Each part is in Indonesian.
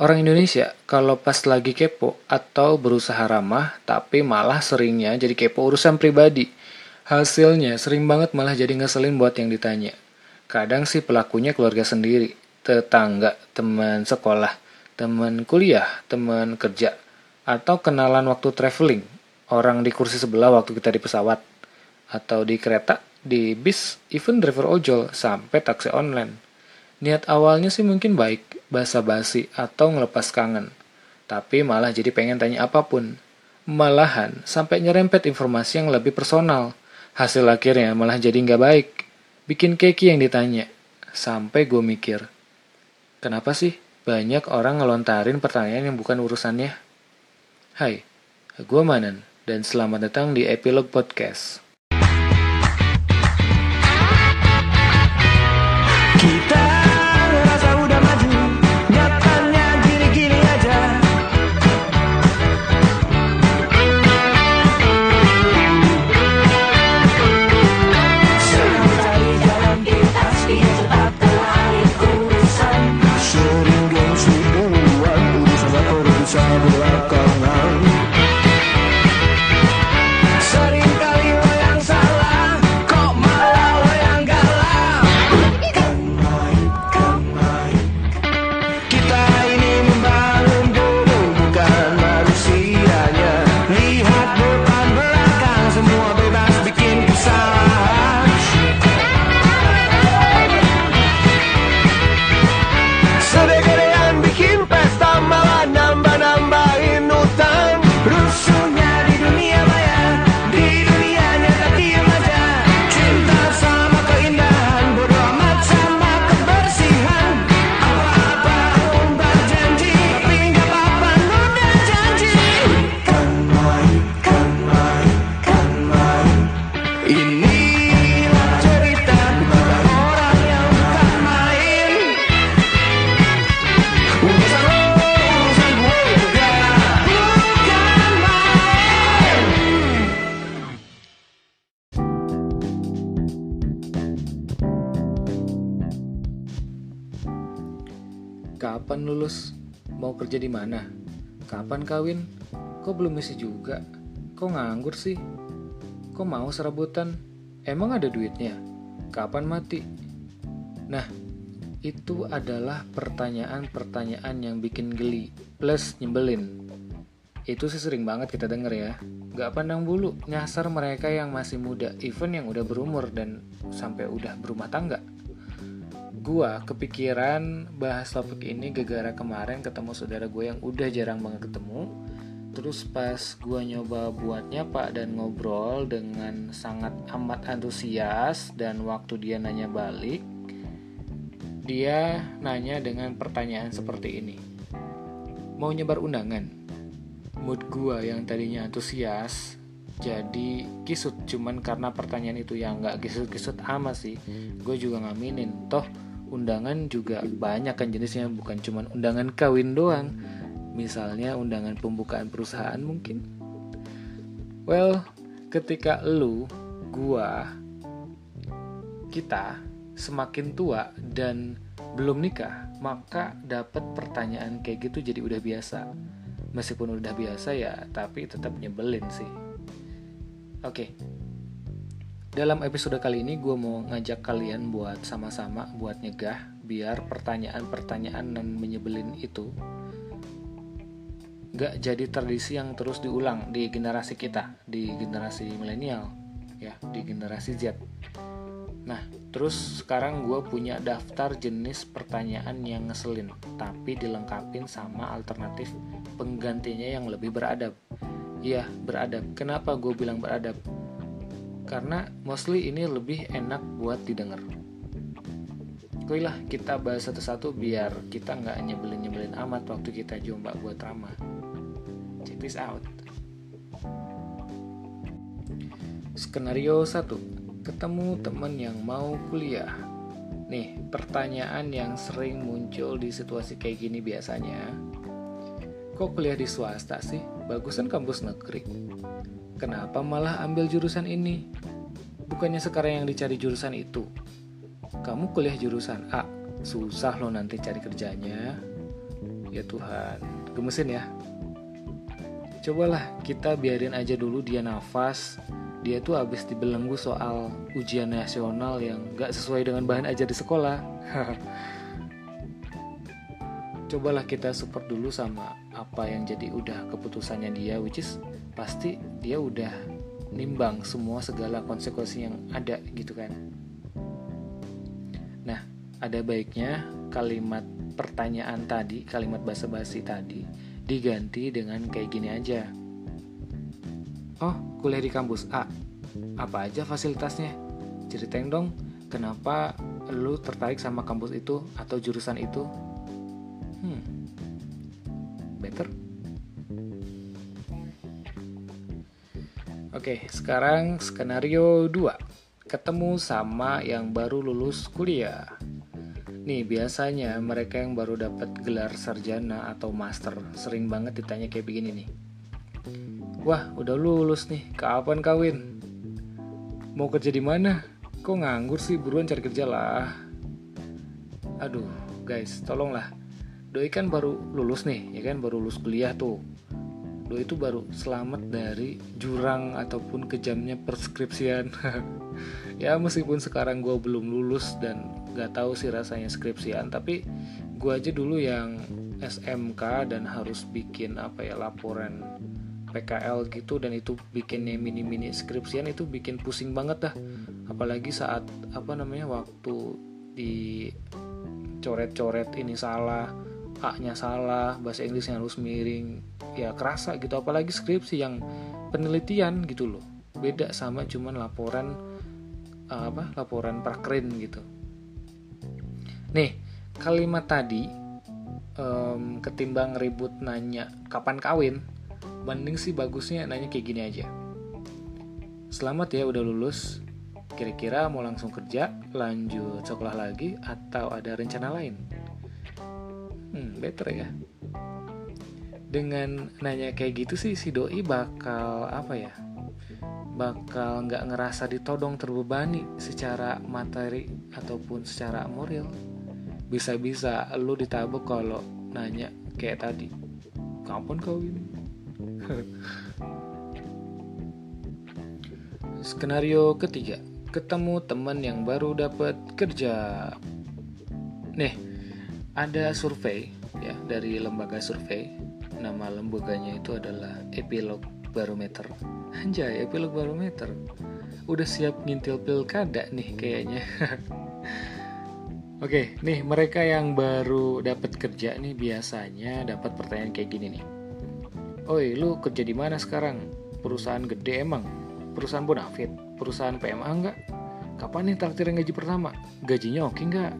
Orang Indonesia kalau pas lagi kepo atau berusaha ramah, tapi malah seringnya jadi kepo urusan pribadi. Hasilnya sering banget malah jadi ngeselin buat yang ditanya. Kadang sih pelakunya keluarga sendiri, tetangga, teman sekolah, teman kuliah, teman kerja, atau kenalan waktu traveling, orang di kursi sebelah waktu kita di pesawat, atau di kereta, di bis, even driver ojol, sampai taksi online. Niat awalnya sih mungkin baik, basa-basi, atau ngelepas kangen. Tapi malah jadi pengen tanya apa pun. Malahan, sampai nyerempet informasi yang lebih personal. Hasil akhirnya malah jadi nggak baik. Bikin keki yang ditanya. Sampai gue mikir, kenapa sih banyak orang ngelontarin pertanyaan yang bukan urusannya? Hai, gue Manan, dan selamat datang di Epilog Podcast. Kapan lulus? Mau kerja di mana? Kapan kawin? Kok belum isi juga? Kok nganggur sih? Kok mau serabutan? Emang ada duitnya? Kapan mati? Nah, itu adalah pertanyaan-pertanyaan yang bikin geli plus nyebelin. Itu sih sering banget kita denger ya. Gak pandang bulu, nyasar mereka yang masih muda, even yang udah berumur dan sampai udah berumah tangga. Gua kepikiran bahas topik ini gara-gara kemarin ketemu saudara gue yang udah jarang banget ketemu. Terus pas gua nyoba buat nyapa dan ngobrol dengan sangat amat antusias dan waktu dia nanya balik, dia nanya dengan pertanyaan seperti ini. Mau nyebar undangan? Mood gua yang tadinya antusias jadi kisut. Cuman karena pertanyaan itu yang nggak kisut-kisut amat sih. Gue juga ngaminin. Toh undangan juga banyak kan jenisnya. Bukan cuman undangan kawin doang. Misalnya undangan pembukaan perusahaan mungkin. Well ketika lu gua kita semakin tua dan belum nikah maka dapat pertanyaan kayak gitu jadi udah biasa. Meskipun udah biasa ya tapi tetap nyebelin sih Oke. Dalam episode kali ini gue mau ngajak kalian buat sama-sama buat nyegah biar pertanyaan-pertanyaan dan menyebelin itu gak jadi tradisi yang terus diulang di generasi kita, di generasi milenial, ya, di generasi Z. Nah, terus sekarang gue punya daftar jenis pertanyaan yang ngeselin, tapi dilengkapin sama alternatif penggantinya yang lebih beradab. Iya, beradab. Kenapa gue bilang beradab? Karena mostly ini lebih enak buat didengar. Oke lah, kita bahas satu-satu biar kita nggak nyebelin-nyebelin amat waktu kita jomba buat ramah. Check this out. Skenario 1. Ketemu temen yang mau kuliah. Nih, pertanyaan yang sering muncul di situasi kayak gini biasanya. Kok kuliah di swasta sih? Bagusan kampus negeri. Kenapa malah ambil jurusan ini? Bukannya sekarang yang dicari jurusan itu. Kamu kuliah jurusan A, susah lo nanti cari kerjanya. Ya Tuhan, gemesin ya. Cobalah kita biarin aja dulu dia nafas. Dia tuh abis dibelenggu soal ujian nasional yang gak sesuai dengan bahan ajar di sekolah. Cobalah kita support dulu sama apa yang jadi udah keputusannya dia, which is pasti dia udah nimbang semua segala konsekuensi yang ada gitu kan. Nah, ada baiknya kalimat pertanyaan tadi, kalimat basa-basi tadi diganti dengan kayak gini aja. Oh, kuliah di kampus A. Apa aja fasilitasnya? Ceritain dong, kenapa lu tertarik sama kampus itu atau jurusan itu? Oke, sekarang skenario 2. Ketemu sama yang baru lulus kuliah. Nih, biasanya mereka yang baru dapat gelar sarjana atau master sering banget ditanya kayak begini nih. Wah, udah lulus nih, kapan kawin? Mau kerja di mana? Kok nganggur sih? Buruan cari kerja lah. Aduh, guys, tolonglah. Doi kan baru lulus nih, ya kan baru lulus kuliah tuh. Doi itu baru selamat dari jurang ataupun kejamnya perskripsian. ya meskipun sekarang gue belum lulus dan gak tahu sih rasanya skripsian tapi gue aja dulu yang SMK dan harus bikin apa ya laporan PKL gitu dan itu bikinnya mini-mini skripsian itu bikin pusing banget dah apalagi saat apa namanya waktu di coret-coret ini salah A-nya salah bahasa Inggrisnya harus miring ya kerasa gitu apalagi skripsi yang penelitian gitu loh beda sama cuman laporan apa laporan prakrin gitu Nih, kalimat tadi um, ketimbang ribut nanya kapan kawin, mending sih bagusnya nanya kayak gini aja. Selamat ya udah lulus. Kira-kira mau langsung kerja, lanjut sekolah lagi, atau ada rencana lain? Hmm, better ya. Dengan nanya kayak gitu sih si doi bakal apa ya? Bakal nggak ngerasa ditodong terbebani secara materi ataupun secara moral bisa-bisa lu ditabuk kalau nanya kayak tadi kapan kawin skenario ketiga ketemu teman yang baru dapat kerja nih ada survei ya dari lembaga survei nama lembaganya itu adalah epilog barometer anjay epilog barometer udah siap ngintil pilkada nih kayaknya Oke, nih mereka yang baru dapat kerja nih biasanya dapat pertanyaan kayak gini nih. Oi, lu kerja di mana sekarang? Perusahaan gede emang? Perusahaan bonafit? Perusahaan PMA enggak? Kapan nih traktir gaji pertama? Gajinya oke enggak?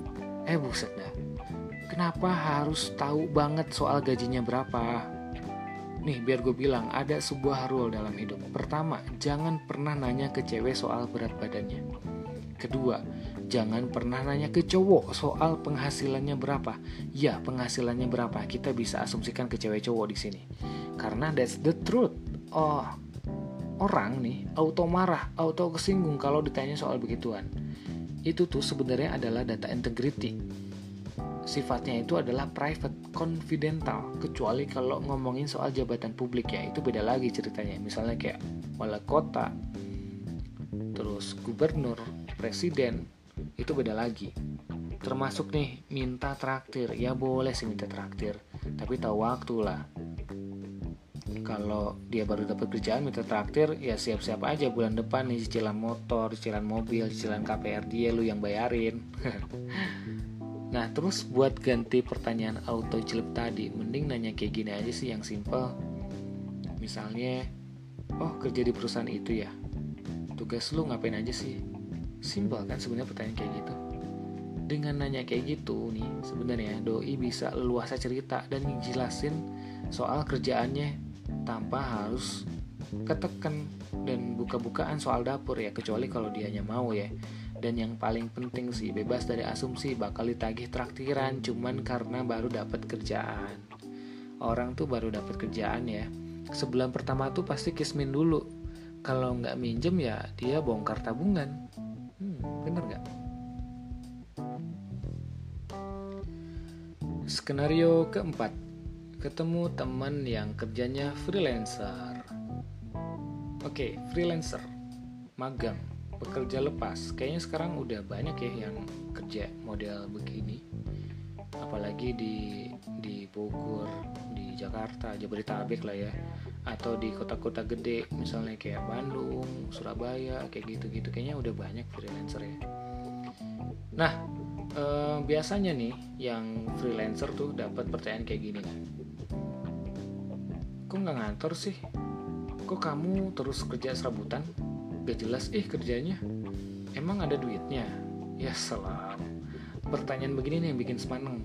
Eh buset dah. Kenapa harus tahu banget soal gajinya berapa? Nih biar gue bilang ada sebuah rule dalam hidup. Pertama, jangan pernah nanya ke cewek soal berat badannya. Kedua, jangan pernah nanya ke cowok soal penghasilannya berapa. Ya, penghasilannya berapa? Kita bisa asumsikan ke cewek cowok di sini. Karena that's the truth. Oh, orang nih auto marah, auto kesinggung kalau ditanya soal begituan. Itu tuh sebenarnya adalah data integrity. Sifatnya itu adalah private, confidential, kecuali kalau ngomongin soal jabatan publik ya, itu beda lagi ceritanya. Misalnya kayak wali kota, terus gubernur, presiden, itu beda lagi. Termasuk nih minta traktir. Ya boleh sih minta traktir tapi tahu waktu lah. Kalau dia baru dapat kerjaan minta traktir ya siap-siap aja bulan depan nih cicilan motor cicilan mobil cicilan KPR dia lu yang bayarin nah terus buat ganti pertanyaan auto jelek tadi mending nanya kayak gini aja sih yang simple misalnya oh kerja di perusahaan itu ya? Tugas lu ngapain aja sih? Simpel kan sebenarnya pertanyaan kayak gitu. Dengan nanya kayak gitu nih, sebenarnya doi bisa leluasa cerita dan jelasin soal kerjaannya tanpa harus ketekan dan buka-bukaan soal dapur ya kecuali kalau dianya mau ya dan yang paling penting sih bebas dari asumsi bakal ditagih traktiran cuman karena baru dapat kerjaan. Orang tuh baru dapat kerjaan ya. Sebulan pertama tuh pasti kismin dulu. Kalau nggak minjem ya dia bongkar tabungan. Bener nggak? Skenario keempat, ketemu teman yang kerjanya freelancer. Oke, freelancer, magang, pekerja lepas. Kayaknya sekarang udah banyak ya yang kerja model begini. Apalagi di di Bogor, di Jakarta, Jabodetabek lah ya. Atau di kota-kota gede, misalnya kayak Bandung, Surabaya, kayak gitu-gitu. Kayaknya udah banyak freelancer ya. Nah, eh, biasanya nih yang freelancer tuh dapat pertanyaan kayak gini nih kok nggak ngantor sih kok kamu terus kerja serabutan gak jelas ih kerjanya. Emang ada duitnya? Ya salam pertanyaan begini nih yang bikin semaneng.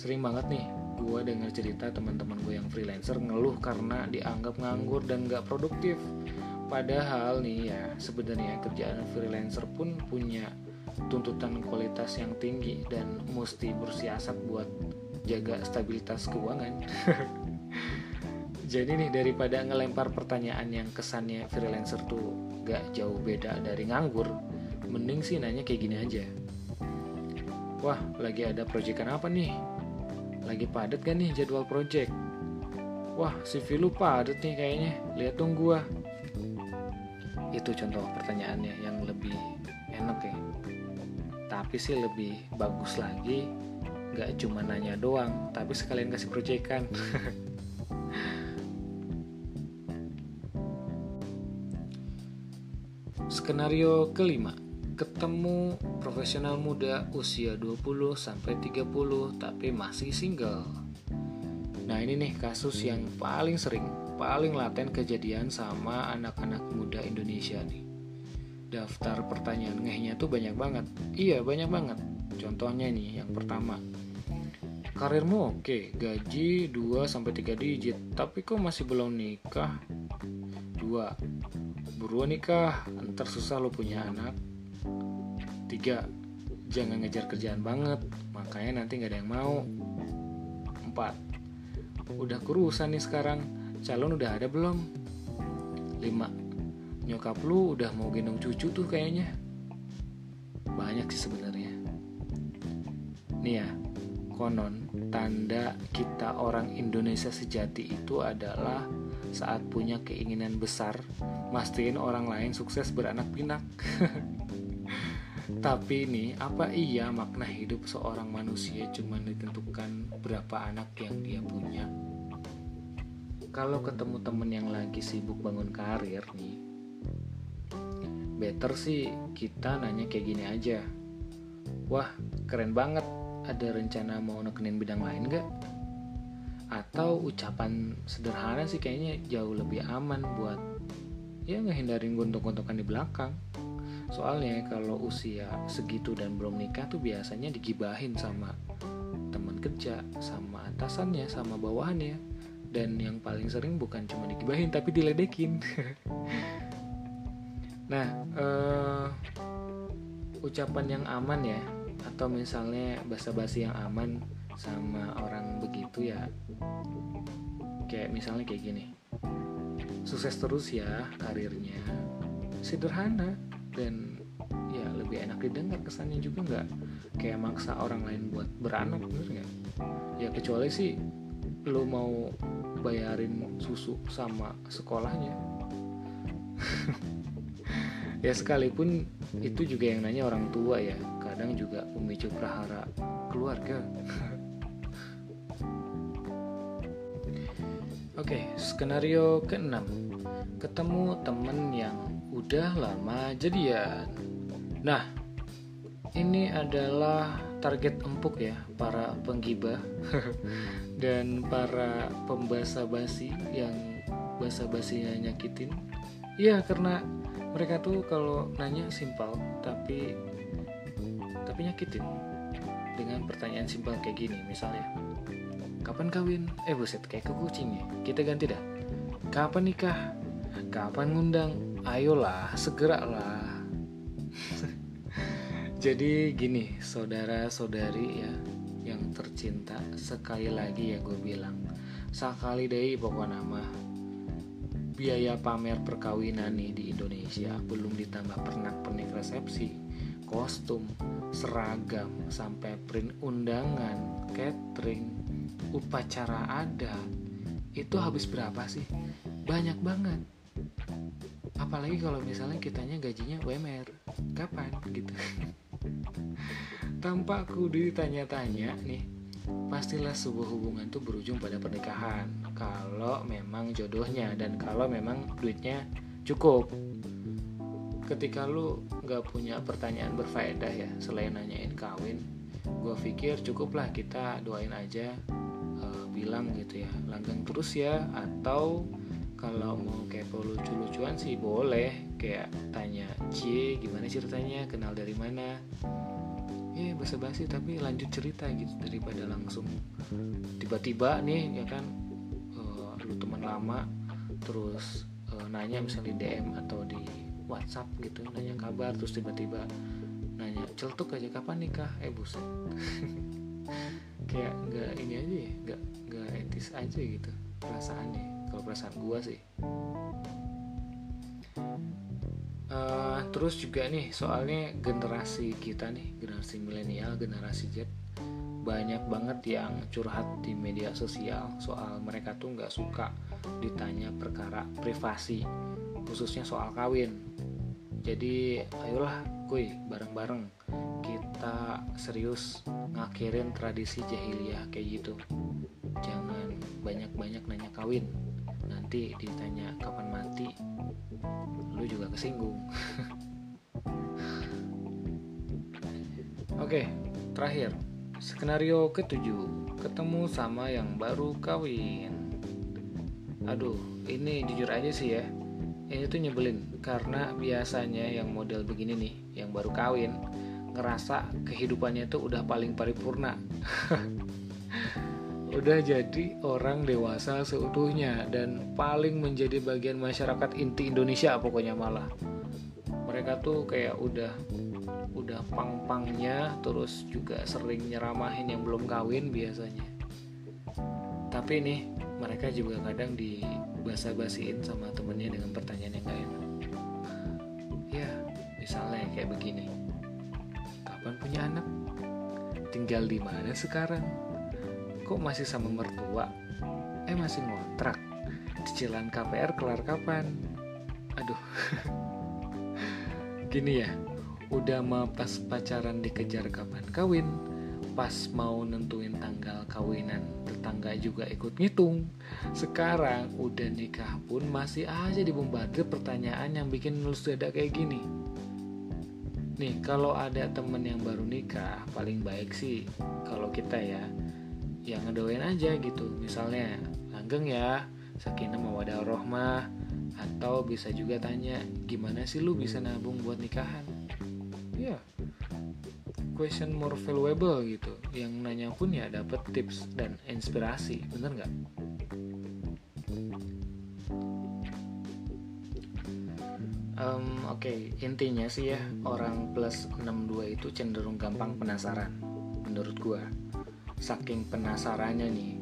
Sering banget nih gue dengar cerita teman-teman gue yang freelancer ngeluh karena dianggap nganggur dan gak produktif. Padahal nih ya sebenarnya kerjaan freelancer pun punya tuntutan kualitas yang tinggi dan mesti bersiasat buat jaga stabilitas keuangan. Jadi nih daripada ngelempar pertanyaan yang kesannya freelancer tuh gak jauh beda dari nganggur, mending sih nanya kayak gini aja. Wah, lagi ada proyekan apa nih? Lagi padat gak nih jadwal project? Wah, CV lu padat nih kayaknya. Lihat dong gua. Itu contoh pertanyaannya yang lebih enak ya. Tapi sih lebih bagus lagi gak cuma nanya doang, tapi sekalian kasih proyekan. Skenario kelima, ketemu profesional muda usia 20 sampai 30 tapi masih single. Nah, ini nih kasus yang paling sering, paling laten kejadian sama anak-anak muda Indonesia nih. Daftar pertanyaan ngehnya tuh banyak banget. Iya, banyak banget. Contohnya nih, yang pertama. Karirmu oke, gaji 2 sampai 3 digit, tapi kok masih belum nikah? 2. Buruan nikah, ntar susah lo punya anak. 3. Jangan ngejar kerjaan banget, makanya nanti nggak ada yang mau. 4. Udah kurusan nih sekarang, calon udah ada belum? 5. Nyokap lu udah mau gendong cucu tuh kayaknya. Banyak sih sebenarnya. Nih ya, konon tanda kita orang Indonesia sejati itu adalah saat punya keinginan besar mastiin orang lain sukses beranak pinak. Tapi ini apa iya makna hidup seorang manusia cuma ditentukan berapa anak yang dia punya? Kalau ketemu temen yang lagi sibuk bangun karir nih better sih kita nanya kayak gini aja. Wah keren banget. Ada rencana mau nekenin bidang lain gak? Atau ucapan sederhana sih kayaknya jauh lebih aman buat ya ngehindarin gontok-gontokan di belakang. Soalnya kalau usia segitu dan belum nikah tuh biasanya digibahin sama teman kerja, sama atasannya, sama bawahannya. Dan yang paling sering bukan cuma digibahin tapi diledekin. nah, uh, ucapan yang aman ya atau misalnya basa-basi yang aman sama orang begitu ya kayak misalnya kayak gini. Sukses terus ya karirnya. Sederhana dan ya lebih enak didengar kesannya juga nggak kayak maksa orang lain buat beranak bener nggak? Ya kecuali sih lo mau bayarin susu sama sekolahnya. Ya sekalipun itu juga yang nanya orang tua ya. Kadang juga memicu prahara keluarga. Oke, skenario keenam. Ketemu temen yang udah lama jadian. Nah, ini adalah target empuk ya para penggibah dan para pembasa basi yang basa basinya nyakitin. Iya, karena mereka tuh kalau nanya simpel tapi tapi nyakitin dengan pertanyaan simpel kayak gini misalnya kapan kawin? Eh buset kayak ke kucing ya. Kita ganti dah. Kapan nikah? Kapan ngundang? Ayolah segera lah jadi gini saudara saudari ya yang tercinta sekali lagi ya gue bilang sekali deh pokok nama biaya pamer perkawinan nih di Indonesia belum ditambah pernak pernik resepsi kostum seragam sampai print undangan catering upacara ada itu habis berapa sih? Banyak banget. Apalagi kalau misalnya kitanya gajinya WMR kapan? Gitu. Tanpa aku ditanya-tanya nih pastilah sebuah hubungan tuh berujung pada pernikahan. Kalau memang jodohnya dan kalau memang duitnya cukup. Ketika lu nggak punya pertanyaan berfaedah ya selain nanyain kawin gue pikir cukuplah kita doain aja uh, bilang gitu ya langgeng terus ya. Atau kalau mau kepo lucu-lucuan sih boleh kayak tanya cie gimana ceritanya? Kenal dari mana? Ya basa-basi tapi lanjut cerita gitu daripada langsung tiba-tiba nih ya kan uh, lu teman lama terus uh, nanya misalnya di DM atau di WhatsApp gitu nanya kabar terus tiba-tiba nanya celtuk aja kapan nikah? Eh buset. Kayak nggak ini aja ya nggak nggak etis aja gitu perasaannya. Kalau perasaan gua sih. Uh, terus juga nih soalnya generasi kita nih generasi milenial generasi Z banyak banget yang curhat di media sosial soal mereka tuh nggak suka ditanya perkara privasi khususnya soal kawin jadi ayolah kuy bareng-bareng. Kita serius ngakhirin tradisi jahiliyah kayak gitu. Jangan banyak-banyak nanya kawin. Nanti ditanya kapan mati lu juga kesinggung. Oke terakhir. Skenario ketujuh. Ketemu sama yang baru kawin. Aduh ini jujur aja sih ya ini tuh nyebelin karena biasanya yang model begini nih yang baru kawin ngerasa kehidupannya tuh udah paling paripurna. Udah jadi orang dewasa seutuhnya dan paling menjadi bagian masyarakat inti Indonesia pokoknya malah. Mereka tuh kayak udah udah pang-pangnya terus juga sering nyeramahin yang belum kawin biasanya. Tapi nih mereka juga kadang di basa-basiin sama temennya dengan pertanyaan yang gak ya misalnya kayak begini. Kapan punya anak? Tinggal di mana sekarang? Kok masih sama mertua? Eh masih ngontrak. Cicilan KPR kelar kapan? Aduh. Gini ya udah mau pas pacaran dikejar kapan kawin pas mau nentuin tanggal kawinan tetangga juga ikut ngitung. Sekarang udah nikah pun masih aja dibombardir pertanyaan yang bikin nulus dada kayak gini. Nih kalau ada temen yang baru nikah paling baik sih kalau kita ya yang ngedoain aja gitu. Misalnya langgeng ya sakinah mawadah rohmah atau bisa juga tanya gimana sih lu bisa nabung buat nikahan? Ya yeah. Question more valuable gitu. Yang nanya pun ya dapat tips dan inspirasi bener nggak? Um, oke okay. intinya sih ya orang plus 62 itu cenderung gampang penasaran menurut gua. Saking penasarannya nih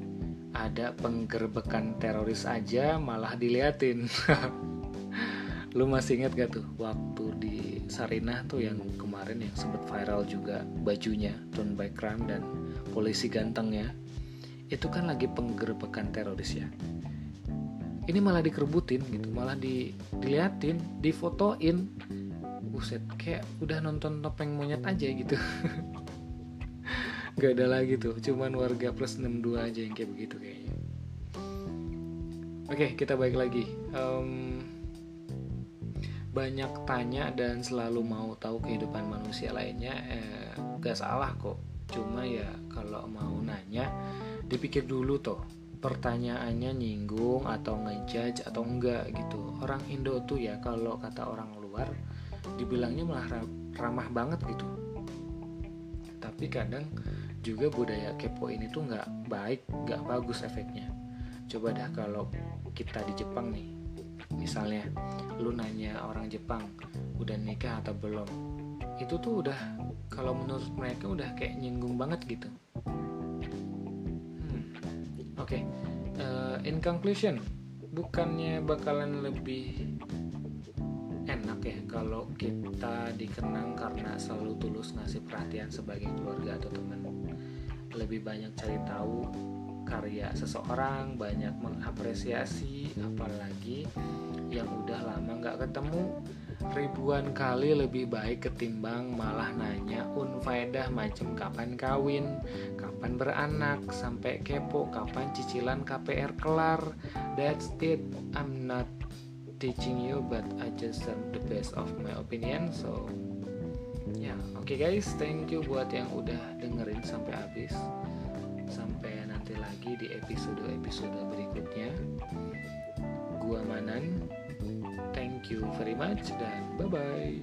ada penggerbekan teroris aja malah diliatin lu masih inget gak tuh waktu di Sarinah tuh yang kemarin yang sempat viral juga bajunya Tone by Crime dan polisi gantengnya? Itu kan lagi penggerbekan teroris ya. Ini malah dikerbutin gitu malah di, diliatin difotoin. Buset kayak udah nonton topeng monyet aja gitu. Gak ada lagi tuh cuman warga plus 62 aja yang kayak begitu kayaknya. Oke kita balik lagi. Um, banyak tanya dan selalu mau tahu kehidupan manusia lainnya eh, gak salah kok. Cuma ya kalau mau nanya dipikir dulu toh. Pertanyaannya nyinggung atau ngejudge atau enggak gitu. Orang Indo tuh ya kalau kata orang luar dibilangnya malah ramah banget gitu. Tapi kadang juga budaya kepo ini tuh nggak baik nggak bagus efeknya. Coba dah kalau kita di Jepang nih misalnya lu nanya orang Jepang udah nikah atau belum itu tuh udah kalau menurut mereka udah kayak nyinggung banget gitu hmm. oke okay. uh, in conclusion bukannya bakalan lebih enak ya kalau kita dikenang karena selalu tulus ngasih perhatian sebagai keluarga atau teman lebih banyak cari tahu karya seseorang banyak mengapresiasi apalagi yang udah lama nggak ketemu ribuan kali lebih baik ketimbang malah nanya unfaedah macam kapan kawin, kapan beranak, sampai kepo kapan cicilan KPR kelar. That's it. I'm not teaching you but I just said the best of my opinion. So ya, yeah. oke okay guys, thank you buat yang udah dengerin sampai habis. Sampai nanti lagi di episode-episode berikutnya. Gua Manan Thank you very much dan bye bye.